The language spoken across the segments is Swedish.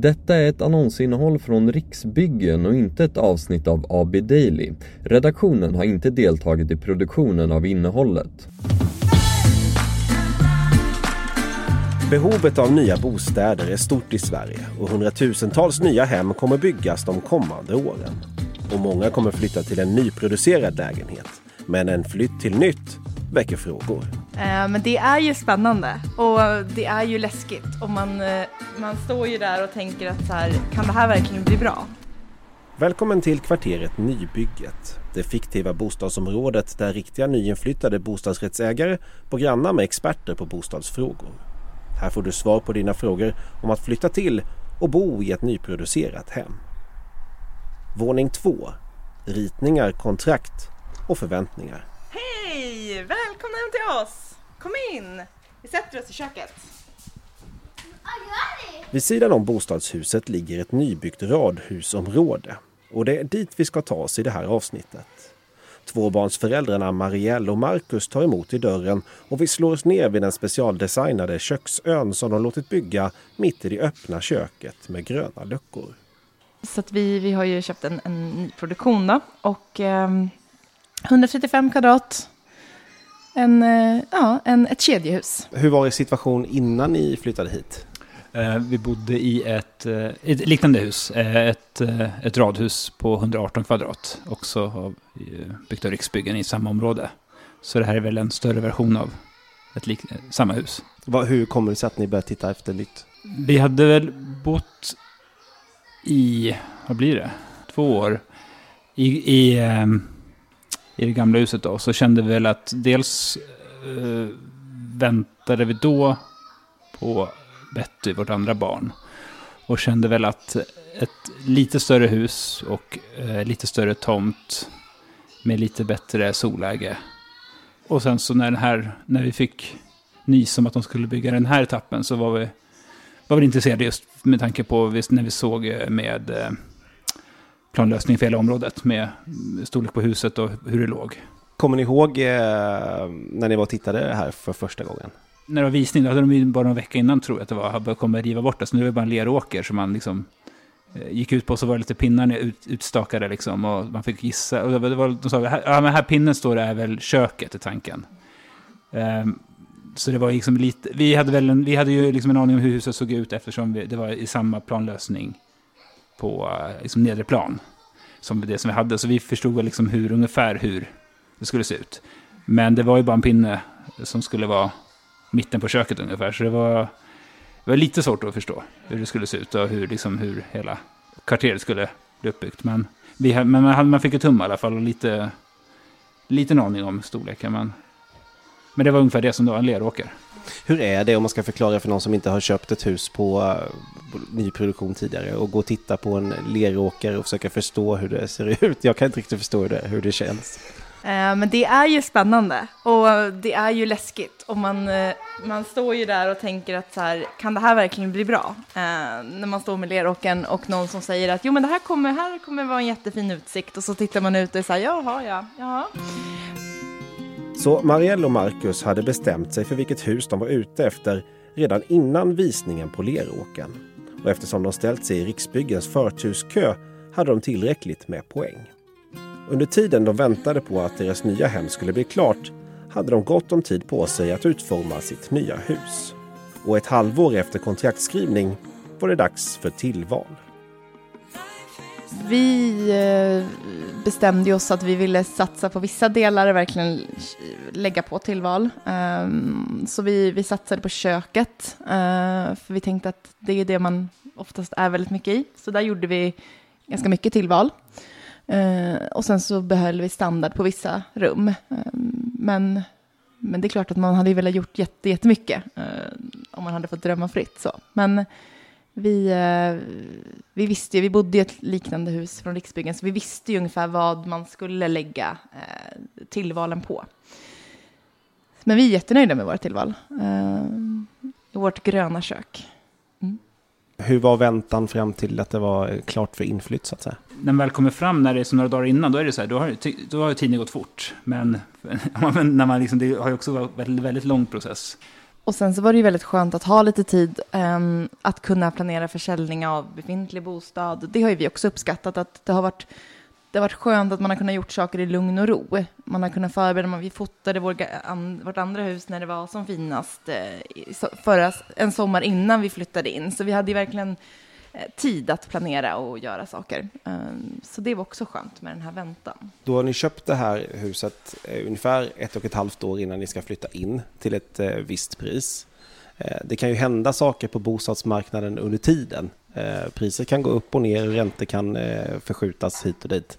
Detta är ett annonsinnehåll från Riksbyggen och inte ett avsnitt av AB Daily. Redaktionen har inte deltagit i produktionen av innehållet. Behovet av nya bostäder är stort i Sverige och hundratusentals nya hem kommer byggas de kommande åren. Och många kommer flytta till en nyproducerad lägenhet. Men en flytt till nytt väcker frågor. Eh, men det är ju spännande och det är ju läskigt och man, eh, man står ju där och tänker att så här, kan det här verkligen bli bra? Välkommen till kvarteret Nybygget. Det fiktiva bostadsområdet där riktiga nyinflyttade bostadsrättsägare grannar med experter på bostadsfrågor. Här får du svar på dina frågor om att flytta till och bo i ett nyproducerat hem. Våning 2. Ritningar, kontrakt och förväntningar. Hej! Välkomna hem till oss! Kom in! Vi sätter oss i köket. Vid sidan om bostadshuset ligger ett nybyggt radhusområde och det är dit vi ska ta oss i det här avsnittet. Tvåbarnsföräldrarna Marielle och Marcus tar emot i dörren och vi slår oss ner vid den specialdesignade köksön som de låtit bygga mitt i det öppna köket med gröna luckor. Så att vi, vi har ju köpt en, en ny produktion då, och eh, 135 kvadrat. En, eh, ja, en, ett kedjehus. Hur var er situation innan ni flyttade hit? Eh, vi bodde i ett, eh, ett liknande hus, ett, ett radhus på 118 kvadrat. Också byggt av Riksbyggen i samma område. Så det här är väl en större version av ett lik, samma hus. Hur kommer det sig att ni började titta efter nytt? Vi hade väl bott i, vad blir det, två år i, i, ehm, i det gamla huset då. Så kände vi väl att dels eh, väntade vi då på Betty, vårt andra barn. Och kände väl att ett lite större hus och eh, lite större tomt med lite bättre solläge. Och sen så när, den här, när vi fick nys om att de skulle bygga den här etappen så var vi var vi intresserade just med tanke på när vi såg eh, med eh, planlösning för hela området med storlek på huset och hur det låg. Kommer ni ihåg eh, när ni var och tittade här för första gången? När det var visning, då hade de ju bara en vecka innan tror jag att det var, hade kommit riva bort det. Så nu är det bara en leråker som man liksom eh, gick ut på så var det lite pinnar ut, utstakade liksom och man fick gissa. Och det var, de sa, här, ja men här pinnen står det är väl köket i tanken. Ehm, så det var liksom lite, vi hade väl en, vi hade ju liksom en aning om hur huset såg ut eftersom vi, det var i samma planlösning på eh, liksom nedre plan. Som det som vi hade, så vi förstod väl liksom hur, ungefär hur det skulle se ut. Men det var ju bara en pinne som skulle vara mitten på köket ungefär. Så det var, det var lite svårt att förstå hur det skulle se ut och hur, liksom, hur hela kvarteret skulle bli uppbyggt. Men, vi, men man, man fick ett hum i alla fall och lite, lite en aning om storleken. Men, men det var ungefär det som var en leråker. Hur är det om man ska förklara för någon som inte har köpt ett hus på eh, nyproduktion tidigare och gå och titta på en leråker och försöka förstå hur det ser ut? Jag kan inte riktigt förstå hur det, hur det känns. Eh, men det är ju spännande och det är ju läskigt och man, eh, man står ju där och tänker att så här, kan det här verkligen bli bra? Eh, när man står med leråkern och någon som säger att jo men det här kommer, här kommer vara en jättefin utsikt och så tittar man ut och säger jaha ja, ja. Så Marielle och Marcus hade bestämt sig för vilket hus de var ute efter redan innan visningen på Leråken. Och eftersom de ställt sig i Riksbyggens förturskö hade de tillräckligt med poäng. Under tiden de väntade på att deras nya hem skulle bli klart hade de gott om tid på sig att utforma sitt nya hus. Och ett halvår efter kontraktskrivning var det dags för tillval. Vi eh, bestämde oss att vi ville satsa på vissa delar och verkligen lägga på tillval. Ehm, så vi, vi satsade på köket, eh, för vi tänkte att det är det man oftast är väldigt mycket i. Så där gjorde vi ganska mycket tillval. Eh, och sen så behöll vi standard på vissa rum. Ehm, men, men det är klart att man hade ju velat gjort jättemycket om man hade fått drömma fritt. Så. Men vi, eh, vi visste ju, vi bodde i ett liknande hus från Riksbyggen, så vi visste ju ungefär vad man skulle lägga eh, tillvalen på. Men vi är jättenöjda med våra tillval. Eh, I vårt gröna kök. Hur var väntan fram till att det var klart för inflytt så att säga? När man väl kommer fram när det är så några dagar innan, då är det så här, då har, då har ju tiden gått fort. Men, men när man liksom, det har ju också varit en väldigt, väldigt lång process. Och sen så var det ju väldigt skönt att ha lite tid um, att kunna planera försäljning av befintlig bostad. Det har ju vi också uppskattat att det har varit det har varit skönt att man har kunnat gjort saker i lugn och ro. Man har kunnat förbereda, vi fotade vår, an, vårt andra hus när det var som finast eh, förra, en sommar innan vi flyttade in. Så vi hade ju verkligen tid att planera och göra saker. Um, så det var också skönt med den här väntan. Då har ni köpt det här huset eh, ungefär ett och ett halvt år innan ni ska flytta in till ett eh, visst pris. Eh, det kan ju hända saker på bostadsmarknaden under tiden. Eh, priser kan gå upp och ner, räntor kan eh, förskjutas hit och dit.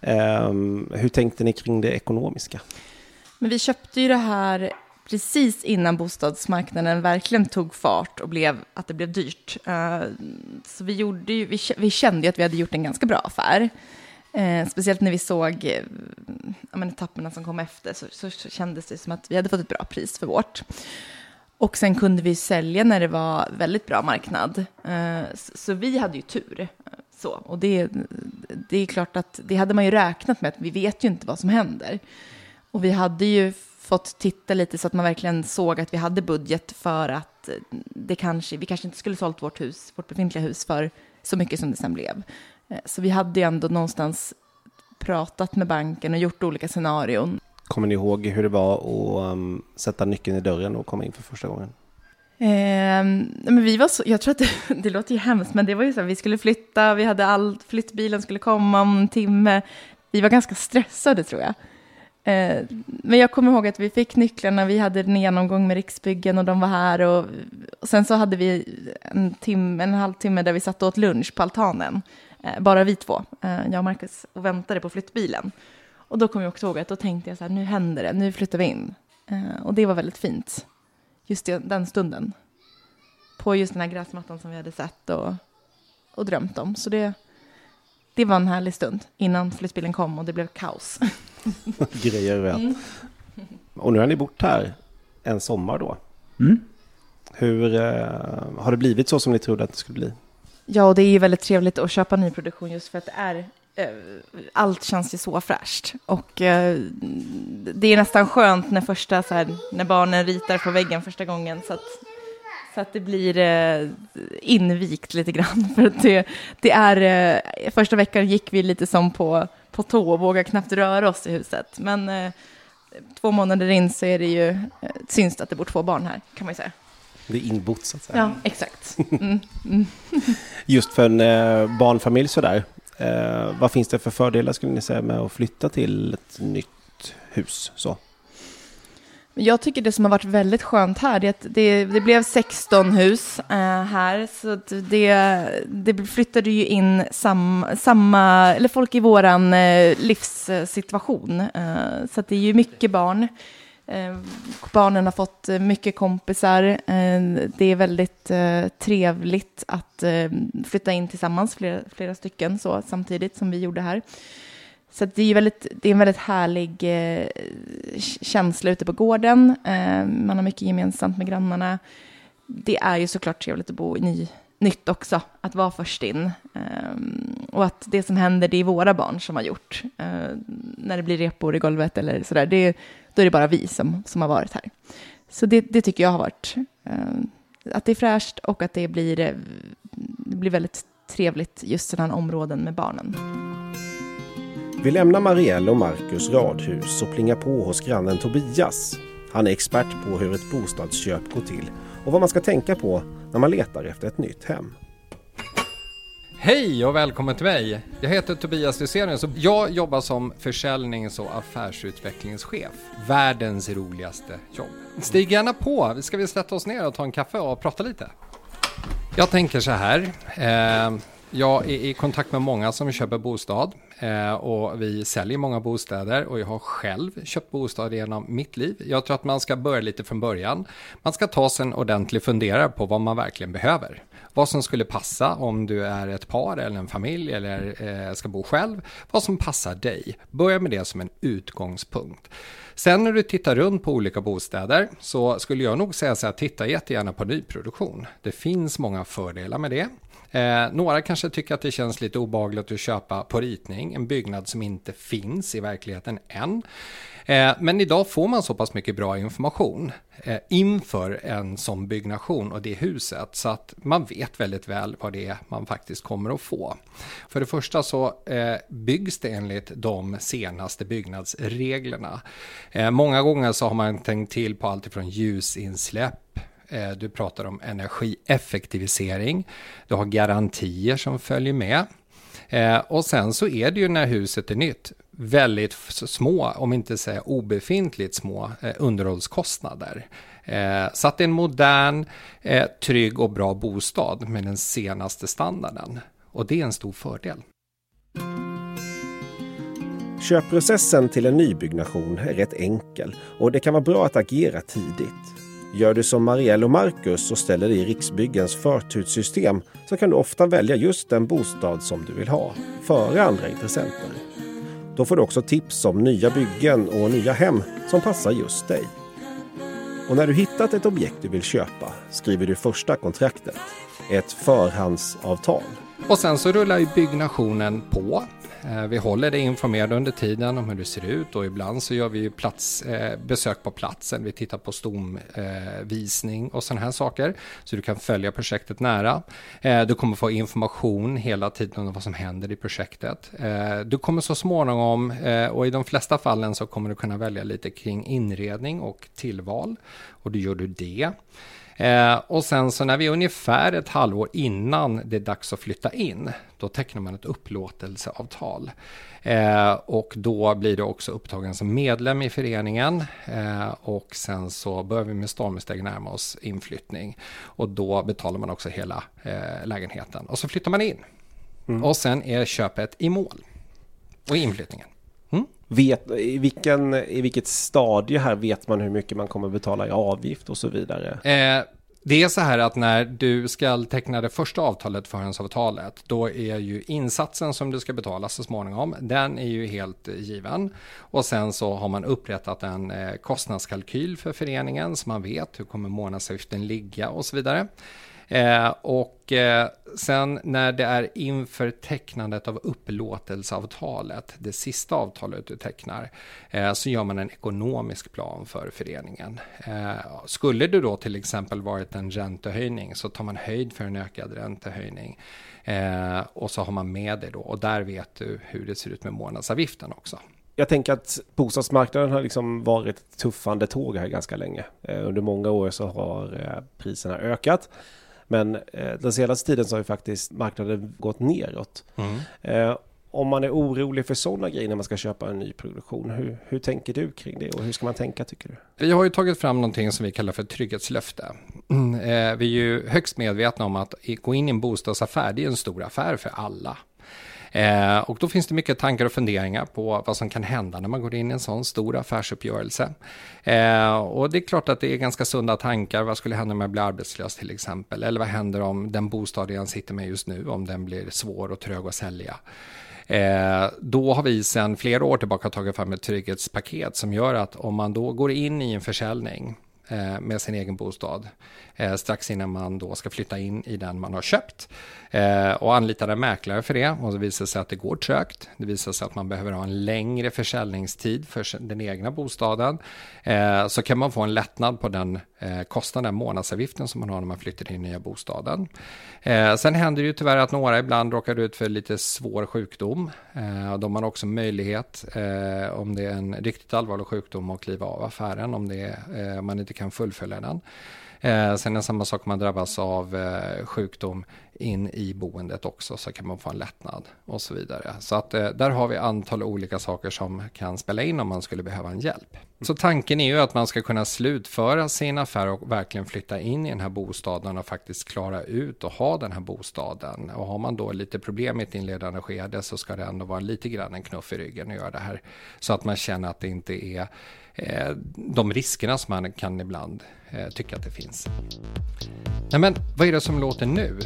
Ehm, hur tänkte ni kring det ekonomiska? Men vi köpte ju det här precis innan bostadsmarknaden verkligen tog fart och blev att det blev dyrt. Eh, så vi, gjorde ju, vi, vi kände ju att vi hade gjort en ganska bra affär. Eh, speciellt när vi såg eh, ja, men etapperna som kom efter så, så, så kändes det som att vi hade fått ett bra pris för vårt. Och sen kunde vi sälja när det var väldigt bra marknad. Så vi hade ju tur. Så, och det, det är klart att det hade man ju räknat med, att vi vet ju inte vad som händer. Och vi hade ju fått titta lite så att man verkligen såg att vi hade budget för att det kanske, vi kanske inte skulle sålt vårt hus, vårt befintliga hus för så mycket som det sen blev. Eh, så vi hade ju ändå någonstans pratat med banken och gjort olika scenarion. Kommer ni ihåg hur det var att um, sätta nyckeln i dörren och komma in för första gången? Eh, men vi var så, jag tror att det, det låter ju hemskt, men det var ju så vi skulle flytta, vi hade all, flyttbilen skulle komma om en timme. Vi var ganska stressade tror jag. Eh, men jag kommer ihåg att vi fick nycklarna, vi hade en genomgång med Riksbyggen och de var här. Och, och sen så hade vi en, tim, en halvtimme där vi satt och åt lunch på altanen. Eh, bara vi två, eh, jag och Marcus, och väntade på flyttbilen. Och då kom jag också ihåg att då tänkte jag så här, nu händer det, nu flyttar vi in. Eh, och det var väldigt fint, just den stunden. På just den här gräsmattan som vi hade sett och, och drömt om. Så det, det var en härlig stund innan flyttbilen kom och det blev kaos. Grejer överallt. Mm. Och nu har ni bott här en sommar då. Mm. Hur eh, har det blivit så som ni trodde att det skulle bli? Ja, och det är ju väldigt trevligt att köpa nyproduktion just för att det är Eh, allt känns ju så fräscht. Och eh, det är nästan skönt när, första, så här, när barnen ritar på väggen första gången. Så att, så att det blir eh, invikt lite grann. För det, det är, första veckan gick vi lite som på, på tå och vågade knappt röra oss i huset. Men två månader in så är det ju, syns det att det bor två barn här, kan man ju säga. Det är inbott så att säga. Ja, exakt. Mm. Mm. Just för en barnfamilj sådär, Eh, vad finns det för fördelar skulle ni säga med att flytta till ett nytt hus? Så? Jag tycker det som har varit väldigt skönt här är att det, det blev 16 hus eh, här. Så det, det flyttade ju in sam, samma, eller folk i våran eh, livssituation. Eh, så det är ju mycket barn. Eh, barnen har fått mycket kompisar. Eh, det är väldigt eh, trevligt att eh, flytta in tillsammans, flera, flera stycken, så, samtidigt som vi gjorde här. Så det är, väldigt, det är en väldigt härlig eh, känsla ute på gården. Eh, man har mycket gemensamt med grannarna. Det är ju såklart trevligt att bo i ny, nytt också, att vara först in. Eh, och att det som händer, det är våra barn som har gjort. när det blir repor i golvet eller sådär, det, då är det bara vi som, som har varit här. Så det, det tycker jag har varit, eh, att det är fräscht och att det blir, det blir väldigt trevligt just sådana områden med barnen. Vi lämnar Marielle och Marcus radhus och plingar på hos grannen Tobias. Han är expert på hur ett bostadsköp går till och vad man ska tänka på när man letar efter ett nytt hem. Hej och välkommen till mig! Jag heter Tobias Dysenius och jag jobbar som försäljnings och affärsutvecklingschef. Världens roligaste jobb. Stig gärna på, ska vi sätta oss ner och ta en kaffe och prata lite? Jag tänker så här. Eh, jag är i kontakt med många som köper bostad eh, och vi säljer många bostäder och jag har själv köpt bostad genom mitt liv. Jag tror att man ska börja lite från början. Man ska ta sig en ordentlig funderare på vad man verkligen behöver vad som skulle passa om du är ett par eller en familj eller eh, ska bo själv, vad som passar dig. Börja med det som en utgångspunkt. Sen när du tittar runt på olika bostäder så skulle jag nog säga så här, titta jättegärna på nyproduktion. Det finns många fördelar med det. Eh, några kanske tycker att det känns lite obagligt att köpa på ritning en byggnad som inte finns i verkligheten än. Eh, men idag får man så pass mycket bra information eh, inför en sån byggnation och det huset så att man vet väldigt väl vad det är man faktiskt kommer att få. För det första så eh, byggs det enligt de senaste byggnadsreglerna. Eh, många gånger så har man tänkt till på allt ifrån ljusinsläpp Eh, du pratar om energieffektivisering. Du har garantier som följer med. Eh, och sen så är det ju när huset är nytt väldigt små, om inte säga obefintligt små, eh, underhållskostnader. Så att det är en modern, trygg och bra bostad med den senaste standarden. Och det är en stor fördel. Köpprocessen till en nybyggnation är rätt enkel och det kan vara bra att agera tidigt. Gör du som Marielle och Marcus och ställer dig i Riksbyggens förturssystem så kan du ofta välja just den bostad som du vill ha, före andra intressenter. Då får du också tips om nya byggen och nya hem som passar just dig. Och när du hittat ett objekt du vill köpa skriver du första kontraktet, ett förhandsavtal. Och sen så rullar ju byggnationen på Eh, vi håller dig informerad under tiden om hur det ser ut och ibland så gör vi plats, eh, besök på platsen. Vi tittar på stomvisning eh, och sådana här saker så du kan följa projektet nära. Du kommer få information hela tiden om vad som händer i projektet. Du kommer så småningom och i de flesta fallen så kommer du kunna välja lite kring inredning och tillval och då gör du det. Eh, och sen så när vi är ungefär ett halvår innan det är dags att flytta in, då tecknar man ett upplåtelseavtal. Eh, och då blir det också upptagen som medlem i föreningen eh, och sen så börjar vi med stormsteg närma oss inflyttning och då betalar man också hela eh, lägenheten och så flyttar man in. Mm. Och sen är köpet i mål och inflyttningen. Vet, i, vilken, I vilket stadie här vet man hur mycket man kommer betala i avgift och så vidare? Eh, det är så här att när du ska teckna det första avtalet, förhandsavtalet, då är ju insatsen som du ska betala så småningom, den är ju helt given. Och sen så har man upprättat en eh, kostnadskalkyl för föreningen så man vet hur kommer månadsavgiften ligga och så vidare. Eh, och eh, sen när det är inför tecknandet av upplåtelseavtalet, det sista avtalet du tecknar, eh, så gör man en ekonomisk plan för föreningen. Eh, skulle det då till exempel varit en räntehöjning så tar man höjd för en ökad räntehöjning. Eh, och så har man med det då och där vet du hur det ser ut med månadsavgiften också. Jag tänker att bostadsmarknaden har liksom varit tuffande tåg här ganska länge. Eh, under många år så har eh, priserna ökat. Men eh, den senaste tiden så har ju faktiskt marknaden gått neråt. Mm. Eh, om man är orolig för sådana grejer när man ska köpa en ny produktion, hur, hur tänker du kring det och hur ska man tänka tycker du? Vi har ju tagit fram någonting som vi kallar för trygghetslöfte. Eh, vi är ju högst medvetna om att gå in i en bostadsaffär, det är en stor affär för alla. Eh, och då finns det mycket tankar och funderingar på vad som kan hända när man går in i en sån stor affärsuppgörelse. Eh, och det är klart att det är ganska sunda tankar. Vad skulle hända om jag blir arbetslös till exempel? Eller vad händer om den bostad jag sitter med just nu, om den blir svår och trög att sälja? Eh, då har vi sedan flera år tillbaka tagit fram ett trygghetspaket som gör att om man då går in i en försäljning Eh, med sin egen bostad eh, strax innan man då ska flytta in i den man har köpt. Eh, och anlitar en mäklare för det. Och det visar sig att det går trögt. Det visar sig att man behöver ha en längre försäljningstid för den egna bostaden. Eh, så kan man få en lättnad på den eh, kostnaden, månadsavgiften som man har när man flyttar in i nya bostaden. Eh, sen händer det ju tyvärr att några ibland råkar ut för lite svår sjukdom. Eh, de har också möjlighet, eh, om det är en riktigt allvarlig sjukdom, att kliva av affären om det är, eh, man inte kan fullfölja den. Eh, sen är det samma sak om man drabbas av eh, sjukdom in i boendet också så kan man få en lättnad och så vidare. Så att eh, där har vi antal olika saker som kan spela in om man skulle behöva en hjälp. Så tanken är ju att man ska kunna slutföra sin affär och verkligen flytta in i den här bostaden och faktiskt klara ut och ha den här bostaden. Och har man då lite problem i ett inledande skede så ska det ändå vara lite grann en knuff i ryggen att göra det här. Så att man känner att det inte är eh, de riskerna som man kan ibland eh, tycka att det finns. Nej men vad är det som låter nu?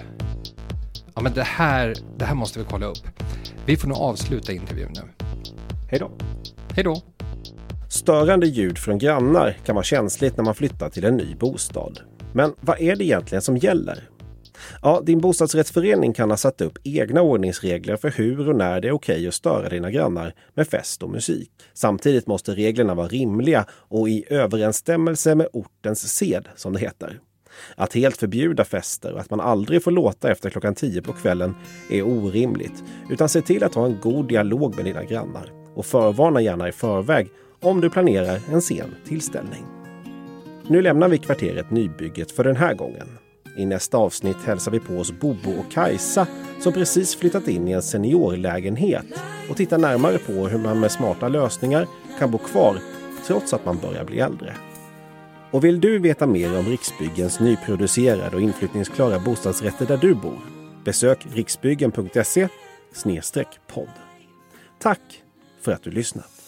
Ja men det här, det här måste vi kolla upp. Vi får nog avsluta intervjun nu. Hej då. Hej då. Störande ljud från grannar kan vara känsligt när man flyttar till en ny bostad. Men vad är det egentligen som gäller? Ja, din bostadsrättsförening kan ha satt upp egna ordningsregler för hur och när det är okej att störa dina grannar med fest och musik. Samtidigt måste reglerna vara rimliga och i överensstämmelse med ortens sed, som det heter. Att helt förbjuda fester och att man aldrig får låta efter klockan tio på kvällen är orimligt, utan se till att ha en god dialog med dina grannar och förvarna gärna i förväg om du planerar en sen tillställning. Nu lämnar vi kvarteret Nybygget för den här gången. I nästa avsnitt hälsar vi på oss Bobo och Kajsa som precis flyttat in i en seniorlägenhet och tittar närmare på hur man med smarta lösningar kan bo kvar trots att man börjar bli äldre. Och vill du veta mer om Riksbyggens nyproducerade och inflyttningsklara bostadsrätter där du bor? Besök riksbyggen.se podd. Tack för att du lyssnat!